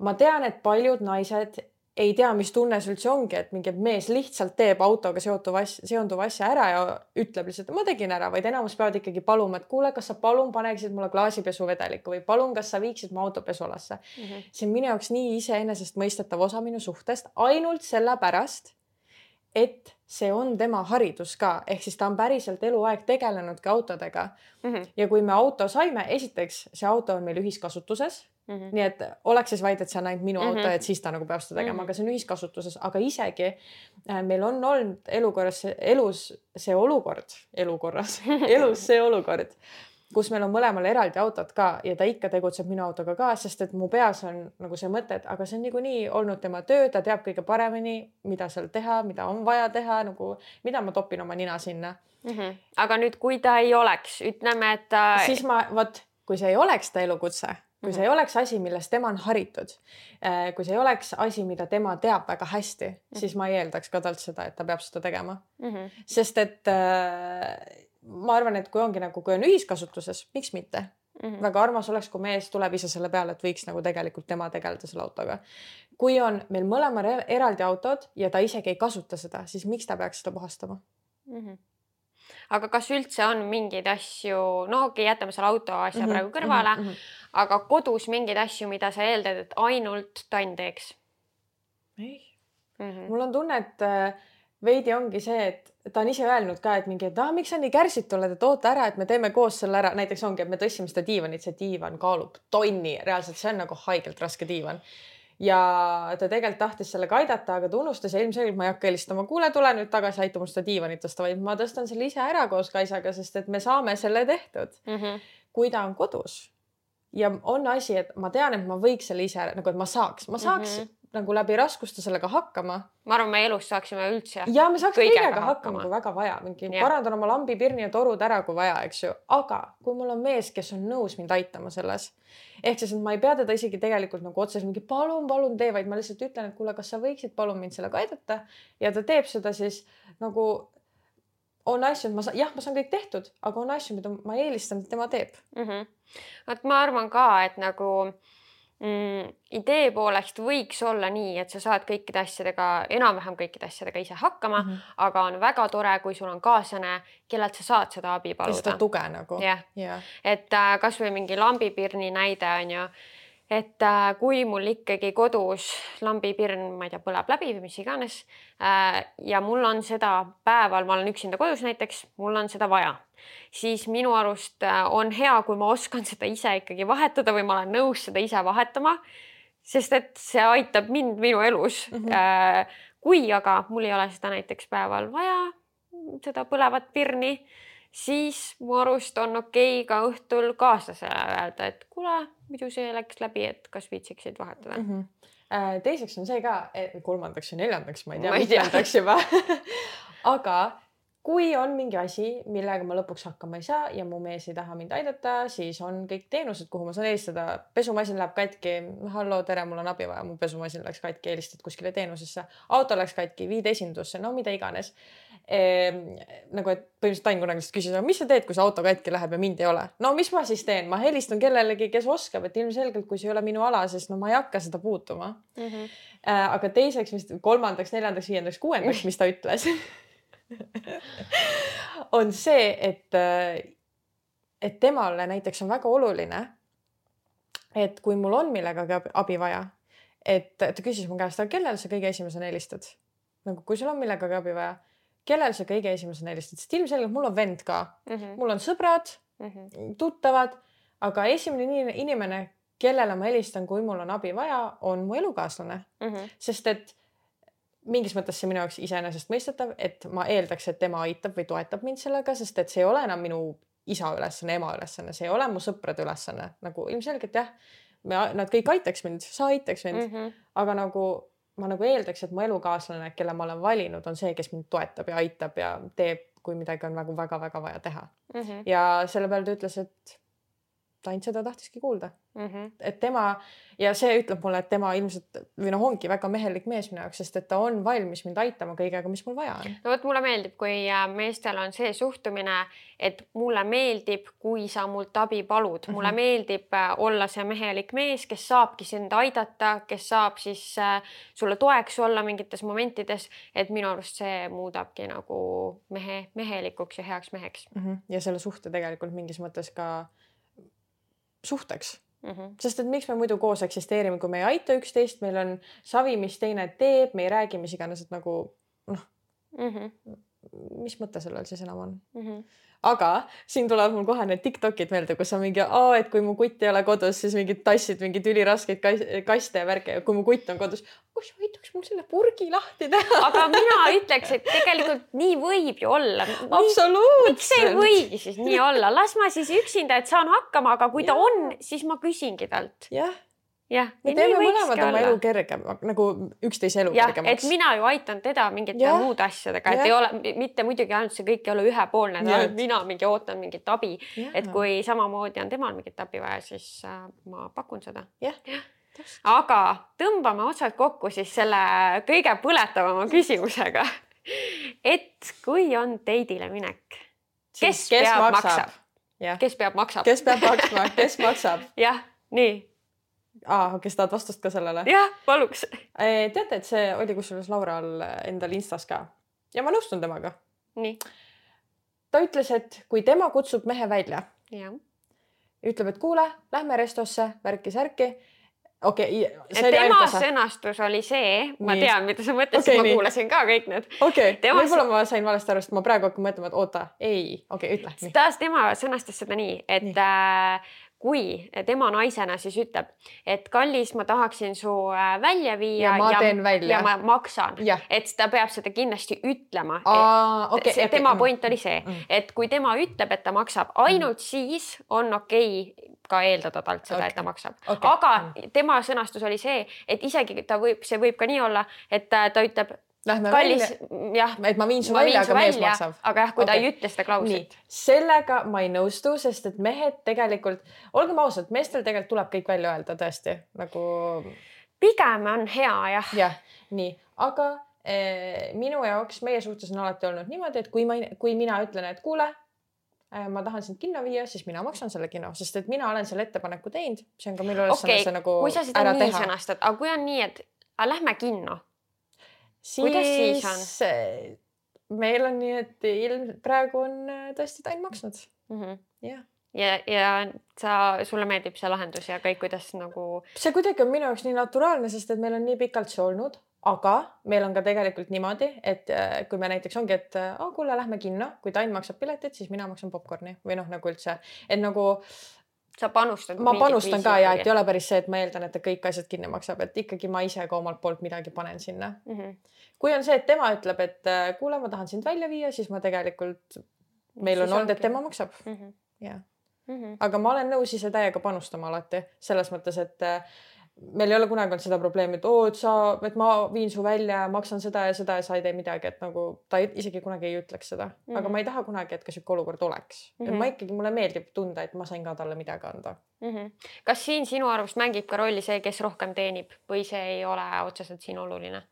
ma tean, et paljud naised ei tea, mis tunne see üldse ongi, et mingi mees lihtsalt teeb autoga seotuva asja, seonduva asja ära ja ütleb lihtsalt, ma tegin ära, vaid enamus peavad ikkagi paluma, et kuule, kas sa palun paneksid mulle klaasipesuvedelikku või palun, kas sa viiksid mu auto pesulasse mm. -hmm. see on minu jaoks nii iseenesestmõistetav osa minu suhtest ainult sellepärast, et see on tema haridus ka, ehk siis ta on päriselt eluaeg tegelenudki autodega mm. -hmm. ja kui me auto saime, esiteks see auto on meil ühiskasutuses Mm -hmm. nii et oleks siis vaid, et see on ainult minu mm -hmm. auto, et siis ta nagu peab seda tegema mm, -hmm. aga see on ühiskasutuses, aga isegi äh, meil on olnud elukorras, elus see olukord, elukorras elus see olukord, kus meil on mõlemal eraldi autod ka ja ta ikka tegutseb minu autoga ka, sest et mu peas on nagu see mõte, et aga see on niikuinii olnud tema töö, ta teab kõige paremini, mida seal teha, mida on vaja teha, nagu mida ma topin oma nina sinna mm. -hmm. aga nüüd, kui ta ei oleks, ütleme, et ta. siis ma vot, kui see ei oleks ta elukutse kui see ei oleks asi, milles tema on haritud, äh, kui see ei oleks asi, mida tema teab väga hästi, siis ma ei eeldaks ka talt seda, et ta peab seda tegema mm. -hmm. sest et äh, ma arvan, et kui ongi nagu, kui on ühiskasutuses, miks mitte mm. -hmm. väga armas oleks, kui mees tuleb ise selle peale, et võiks nagu tegelikult tema tegeleda selle autoga. kui on meil mõlemal eraldi autod ja ta isegi ei kasuta seda, siis miks ta peaks seda puhastama mm? -hmm aga kas üldse on mingeid asju, no okei okay,, jätame selle auto asja mm -hmm, praegu kõrvale mm, -hmm. aga kodus mingeid asju, mida sa eeldad, et ainult Tann teeks? ei mm, -hmm. mul on tunne, et veidi ongi see, et ta on ise öelnud ka, et mingi, et ah, miks sa nii kärsitu oled, et oota ära, et me teeme koos selle ära, näiteks ongi, et me tõstsime seda diivanit, see diivan kaalub tonni, reaalselt see on nagu haigelt raske diivan ja ta tegelikult tahtis sellega aidata, aga ta unustas ja ilmselgelt ma ei hakka helistama, kuule, tule nüüd tagasi, aita mul seda diivanit tõsta, vaid ma tõstan selle ise ära koos Kaisaga, sest et me saame selle tehtud mm. -hmm. kui ta on kodus ja on asi, et ma tean, et ma võiks selle ise nagu, et ma saaks, ma saaks mm -hmm. Nagu läbi raskuste sellega hakkama. ma arvan, me elus saaksime üldse. ja me saaks kõigega hakkama, hakkama, kui väga vaja, mingi ja. parandan oma lambi, pirni ja torud ära, kui vaja, eks ju, aga kui mul on mees, kes on nõus mind aitama selles, ehk siis, et ma ei pea teda isegi tegelikult nagu otseselt mingi palun, palun tee, vaid ma lihtsalt ütlen, et kuule, kas sa võiksid palun mind sellega aidata ja ta teeb seda siis nagu on asju, ma saan, jah, ma saan kõik tehtud, aga on asju, mida ma eelistan, et tema teeb mm. -hmm. vot ma arvan ka, et nagu mm, idee poolest võiks olla nii, et sa saad kõikide asjadega, enam-vähem kõikide asjadega ise hakkama mm, -hmm. aga on väga tore, kui sul on kaaslane, kellelt sa saad seda abi paluda. seda tuge nagu. jah yeah. yeah., et äh, kasvõi mingi lambipirni näide on ju et äh, kui mul ikkagi kodus lambipirn, ma ei tea, põleb läbi või mis iganes äh, ja mul on seda päeval, ma olen üksinda kodus näiteks, mul on seda vaja, siis minu arust äh, on hea, kui ma oskan seda ise ikkagi vahetada või ma olen nõus seda ise vahetama. sest et see aitab mind minu elus mm. -hmm. kui aga mul ei ole seda näiteks päeval vaja, seda põlevat pirni siis mu arust on okei okay ka õhtul kaaslasele öelda, et kuule, muidu see läks läbi, et kas viitsiksid vahetada mm. -hmm teiseks on see ka, kolmandaks ja neljandaks, ma ei tea, mitmendaks juba aga kui on mingi asi, millega ma lõpuks hakkama ei saa ja mu mees ei taha mind aidata, siis on kõik teenused, kuhu ma saan helistada. pesumasin läheb katki. hallo, tere, mul on abi vaja, mu pesumasin läks katki, helistad kuskile teenusesse. auto läks katki, viid esindusse, no mida iganes. Nagu, et põhimõtteliselt Ain kunagi lihtsalt küsis, aga mis sa teed, kui see auto katki läheb ja mind ei ole? no mis ma siis teen, ma helistan kellelegi, kes oskab, et ilmselgelt, kui see ei ole minu ala, siis no ma ei hakka seda puutuma mm. -hmm. Äh, aga teiseks, mis kolmandaks, neljandaks, viiendaks, kuuendaks, mis ta ütles on see, et, et temale näiteks on väga oluline, et kui mul on millegagi abi vaja, et ta küsis mu käest, aga kellele sa kõige esimesena helistad? nagu kui sul on millegagi abi vaja kellele sa kõige esimesena helistad, sest ilmselgelt mul on vend ka mm, -hmm. mul on sõbrad mm, -hmm. tuttavad, aga esimene inimene, kellele ma helistan, kui mul on abi vaja, on mu elukaaslane mm, -hmm. sest et mingis mõttes see minu jaoks iseenesestmõistetav, et ma eeldaks, et tema aitab või toetab mind sellega, sest et see ei ole enam minu isa ülesanne, ema ülesanne, see ei ole mu sõprade ülesanne, nagu ilmselgelt jah, me, nad kõik aitaks mind, sa aitaks mind mm, -hmm. aga nagu ma nagu eeldaks, et mu elukaaslane, kelle ma olen valinud, on see, kes mind toetab ja aitab ja teeb, kui midagi on nagu väga-väga vaja teha mm. -hmm. ja selle peale ta ütles, et ta ainult seda tahtiski kuulda mm. -hmm. et tema ja see ütleb mulle, et tema ilmselt või noh, ongi väga mehelik mees minu jaoks, sest et ta on valmis mind aitama kõigega, mis mul vaja on. no vot, mulle meeldib, kui äh, meestel on see suhtumine, et mulle meeldib, kui sa mult abi palud mm, -hmm. mulle meeldib äh, olla see mehelik mees, kes saabki sind aidata, kes saab siis äh, sulle toeks olla mingites momentides, et minu arust see muudabki nagu mehe, mehelikuks ja heaks meheks mm. -hmm. ja selle suhte tegelikult mingis mõttes ka suhteks mm. -hmm. sest et miks me muidu koos eksisteerime, kui me ei aita üksteist, meil on savi, mis teine teeb, me ei räägi mis iganes, et nagu noh mm -hmm., mis mõte sellel siis enam on mm? -hmm aga siin tulevad mul kohe need Tiktokid meelde, kus on mingi, et kui mu kutt ei ole kodus, siis mingid tassid mingeid üliraskeid kaste ja värke ja kui mu kutt on kodus, kus aitaks mul selle purgi lahti teha. aga mina ütleks, et tegelikult nii võib ju olla. miks ei võigi siis nii olla, las ma siis üksinda, et saan hakkama, aga kui ja. ta on, siis ma küsingi talt. jah jah. me teeme mõlemad oma elu kergem, nagu üksteise elu ja, kergemaks. et mina ju aitan teda mingite ja. muude asjadega, et ja. ei ole mitte muidugi ainult see kõik ei ole ühepoolne, ainult mina mingi ootan mingit abi. et kui samamoodi on temal mingit abi vaja, siis äh, ma pakun seda. jah ja. aga tõmbame otsad kokku siis selle kõige põletavama küsimusega. et kui on teidile minek, kes, kes peab maksab, maksab?? kes peab maksab? kes peab maksma, kes maksab? jah, nii aa, kes tahad vastust ka sellele? jah, paluks. teate, et see oli kusjuures Laural endal Instas ka ja ma nõustun temaga. nii? ta ütles, et kui tema kutsub mehe välja, ütleb, et kuule, lähme restosse, värki-särki okei okay,. tema sõnastus oli see, ma Nii. tean, mida sa mõtlesid okay,, ma kuulasin ka kõik need. okei okay., võib-olla ma sain valesti aru, sest ma praegu hakkan mõtlema, et oota, ei, okei okay,, ütle. taas tema sõnastas seda nii, et nii. Äh, kui tema naisena siis ütleb, et kallis, ma tahaksin su äh, välja viia ja ma ja, teen välja ja ma maksan, et ta peab seda kindlasti ütlema. Okay, okay, tema point oli see, mm. et kui tema ütleb, et ta maksab, ainult mm. siis on okei okay, ka eeldada talt seda okay., et ta maksab okay.. aga tema sõnastus oli see, et isegi ta võib, see võib ka nii olla, et ta ütleb Lähme kallis, jah, et ma viin su ma välja, aga mees maksab. aga jah, kui okay. ta ei ütle seda klauslit. sellega ma ei nõustu, sest et mehed tegelikult, olgem ausad, meestel tegelikult tuleb kõik välja öelda tõesti nagu. pigem on hea jah. jah, nii, aga eh, minu jaoks meie suhtes on alati olnud niimoodi, et kui ma, kui mina ütlen, et kuule eh,, ma tahan sind kinno viia, siis mina maksan selle kino, sest et mina olen selle ettepaneku teinud, see on ka minu ülesanne okay. see nagu. kui sa seda nii teha. sõnastad, aga kui on nii, et lähme kinno siis, siis on? meil on nii, et ilmselt praegu on äh, tõesti Tain maksnud mm. -hmm. jah ja, ja sa, sulle meeldib see lahendus ja kõik, kuidas nagu. see kuidagi on minu jaoks nii naturaalne, sest et meil on nii pikalt see olnud, aga meil on ka tegelikult niimoodi, et äh, kui me näiteks ongi, et oh, kuule, lähme kinno, kui Tain maksab piletit, siis mina maksan popkorni või noh, nagu üldse, et nagu sa panustad. ma panustan ka ja et ei ole päris see, et ma eeldan, et ta kõik asjad kinni maksab, et ikkagi ma ise ka omalt poolt midagi panen sinna mm. -hmm. kui on see, et tema ütleb, et äh, kuule, ma tahan sind välja viia, siis ma tegelikult, meil siis on olnud, et tema maksab mm. -hmm. jah mm -hmm. aga ma olen nõus ise täiega panustama alati selles mõttes, et äh, meil ei ole kunagi olnud seda probleemi, et oo, et sa, et ma viin su välja, maksan seda ja seda ja sa ei tee midagi, et nagu ta ei, isegi kunagi ei ütleks seda mm, -hmm. aga mhm. ma ei taha kunagi, et ka sihuke olukord oleks mm. -hmm. et ma mhm. ikkagi, mulle meeldib tunda, et ma sain ka talle midagi anda mm. -hmm. kas siin sinu arust mängib ka rolli see, kes rohkem teenib või see ei ole otseselt siin oluline?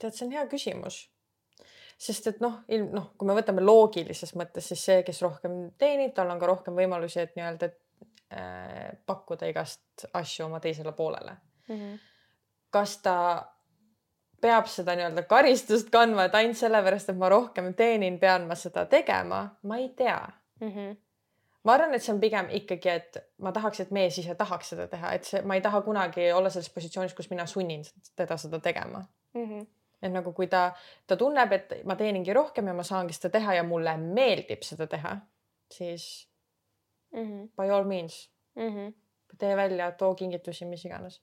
tead, see on hea küsimus sest et noh, ilm noh, kui me võtame loogilises mõttes, siis see, kes rohkem teenib, tal on ka rohkem võimalusi, et nii-öelda, et pakkuda igast asju oma teisele poolele mm. -hmm. kas ta peab seda nii-öelda karistust kandma, et ainult sellepärast, et ma rohkem teenin, pean ma seda tegema, ma ei tea mm. -hmm. ma arvan, et see on pigem ikkagi, et ma tahaks, et mees ise tahaks seda teha, et see, ma ei taha kunagi olla selles positsioonis, kus mina sunnin teda seda tegema mm. -hmm et nagu kui ta, ta tunneb, et ma teeningi rohkem ja ma saangi seda teha ja mulle meeldib seda teha, siis mm -hmm. by all means mm. -hmm tee välja, too kingitusi, mis iganes.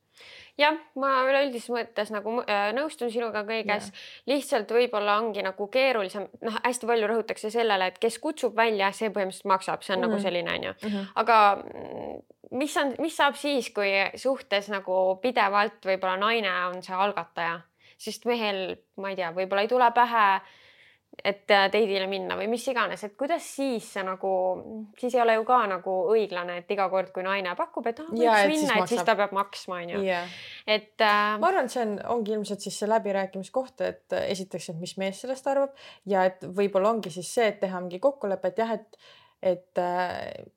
jah, ma üleüldises mõttes nagu äh, nõustun sinuga kõiges, lihtsalt võib-olla ongi nagu keerulisem, noh, hästi palju rõhutakse sellele, et kes kutsub välja, see põhimõtteliselt maksab, see on mm -hmm. nagu mhm. selline onju mm, -hmm. aga mis on, mis saab siis, kui suhtes nagu pidevalt võib-olla naine on see algataja, sest mehel, ma ei tea, võib-olla ei tule pähe et date'ile minna või mis iganes, et kuidas siis see nagu, siis ei ole ju ka nagu õiglane, et iga kord, kui naine pakub, et ah, võiks ja, minna, et siis ta peab maksma, onju. et äh.... ma arvan, et see on, ongi ilmselt siis see läbirääkimiskoht, et esiteks, et mis mees sellest arvab ja et võib-olla ongi siis see, et teha mingi kokkulepe, et jah, et, et äh,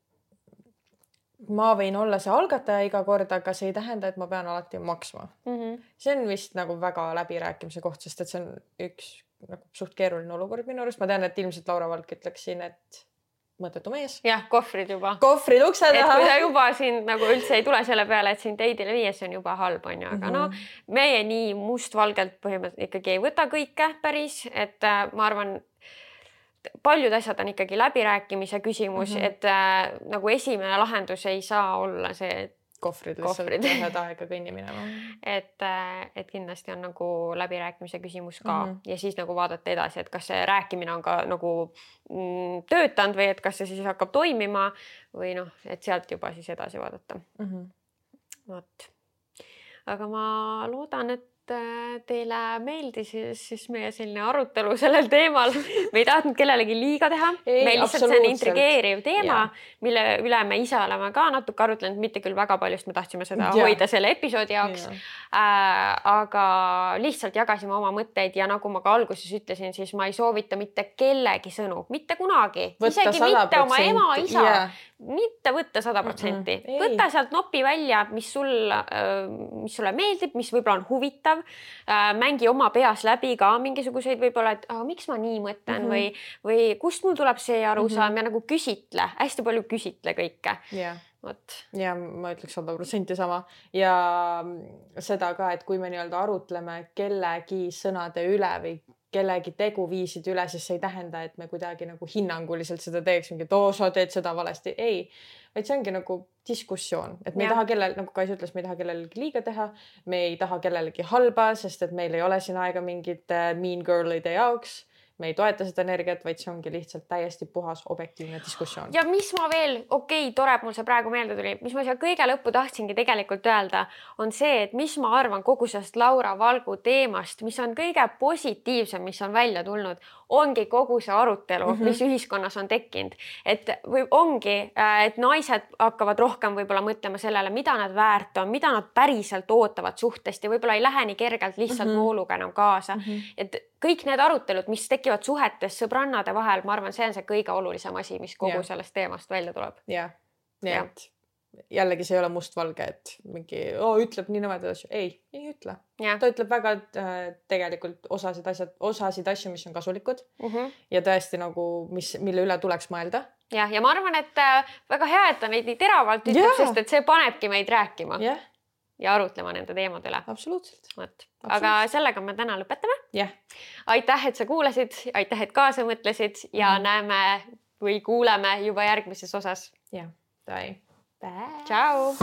ma võin olla see algataja iga kord, aga see ei tähenda, et ma pean alati maksma mm. -hmm. see on vist nagu väga läbirääkimise koht, sest et see on üks nagu suht keeruline olukord minu arust, ma tean, et ilmselt Laura Valk ütleks siin, et mõttetu mees. jah, kohvrid juba. kohvrid ukse taha. kui ta juba sind nagu üldse ei tule selle peale, et sind date'ile viia, see on juba halb, onju, aga mm -hmm. no meie nii mustvalgelt põhimõtteliselt ikkagi ei võta kõike päris, et äh, ma arvan, paljud asjad on ikkagi läbirääkimise küsimus mm, -hmm. et äh, nagu esimene lahendus ei saa olla see, et kohvrid lihtsalt ühed aega kõnni minema. et, äh, et kindlasti on nagu läbirääkimise küsimus ka mm -hmm. ja siis nagu vaadata edasi, et kas see rääkimine on ka nagu mm, töötanud või et kas see siis hakkab toimima või noh, et sealt juba siis edasi vaadata mm. -hmm. vot, aga ma loodan, et teile meeldis siis meie selline arutelu sellel teemal. me ei tahtnud kellelegi liiga teha, meil lihtsalt see on intrigeeriv teema, mille üle me ise oleme ka natuke arutlenud, mitte küll väga palju, sest me tahtsime seda ja. hoida selle episoodi jaoks. Äh, aga lihtsalt jagasime oma mõtteid ja nagu ma ka alguses ütlesin, siis ma ei soovita mitte kellegi sõnu, mitte kunagi, isegi mitte oma ema-isa yeah., mitte võtta sada protsenti, võta sealt nopi välja, mis sul, äh, mis sulle meeldib, mis võib-olla on huvitav huvitav. Äh, mängi oma peas läbi ka mingisuguseid võib-olla, et aga miks ma nii mõtlen mm -hmm. või, või kust mul tuleb see arusaam mm -hmm. ja nagu küsitle, hästi palju küsitle kõike yeah vot. ja ma ütleks sada protsenti sama ja seda ka, et kui me nii-öelda arutleme kellegi sõnade üle või kellegi teguviiside üle, siis see ei tähenda, et me kuidagi nagu hinnanguliselt seda teeks, mingi, oo, sa teed seda valesti. ei, vaid see ongi nagu diskussioon, et me ja. ei taha kellel, nagu Kais ütles, me ei taha kellelegi liiga teha, me ei taha kellelegi halba, sest et meil ei ole siin aega mingite mean girl'ide jaoks. Me ei toeta seda energiat, vaid see ongi lihtsalt täiesti puhas objektiivne diskussioon. ja mis ma veel, okei okay,, tore, et mul see praegu meelde tuli, mis ma siia kõige lõppu tahtsingi tegelikult öelda, on see, et mis ma arvan kogu sellest Laura Valgu teemast, mis on kõige positiivsem, mis on välja tulnud, ongi kogu see arutelu mm, -hmm. mis ühiskonnas on tekkinud, et või ongi, äh, et naised hakkavad rohkem võib-olla mõtlema sellele, mida nad väärt on, mida nad päriselt ootavad suhtest ja võib-olla ei lähe nii kergelt lihtsalt mm -hmm. vooluga enam kaasa mm. -hmm. et kõik need arutelud, mis tekivad suhetes sõbrannade vahel, ma arvan, see on see kõige olulisem asi, mis kogu yeah. sellest teemast välja tuleb. jah, nii et jällegi see ei ole mustvalge, et mingi oh, ütleb nii nõmedaid asju, ei, ei ütle. ta ütleb väga äh, tegelikult osasid asjad, osasid asju, mis on kasulikud mm -hmm. ja tõesti nagu, mis, mille üle tuleks mõelda. jah, ja ma arvan, et äh, väga hea, et ta neid nii teravalt ütleb, sest et see panebki meid rääkima yeah. ja arutlema nende teemade üle. absoluutselt. vot, aga sellega me täna lõpetame. jah. aitäh, et sa kuulasid, aitäh, et kaasa mõtlesid ja mm -hmm. näeme või kuuleme juba järgmises osas. jah, bye. Bye. Ciao.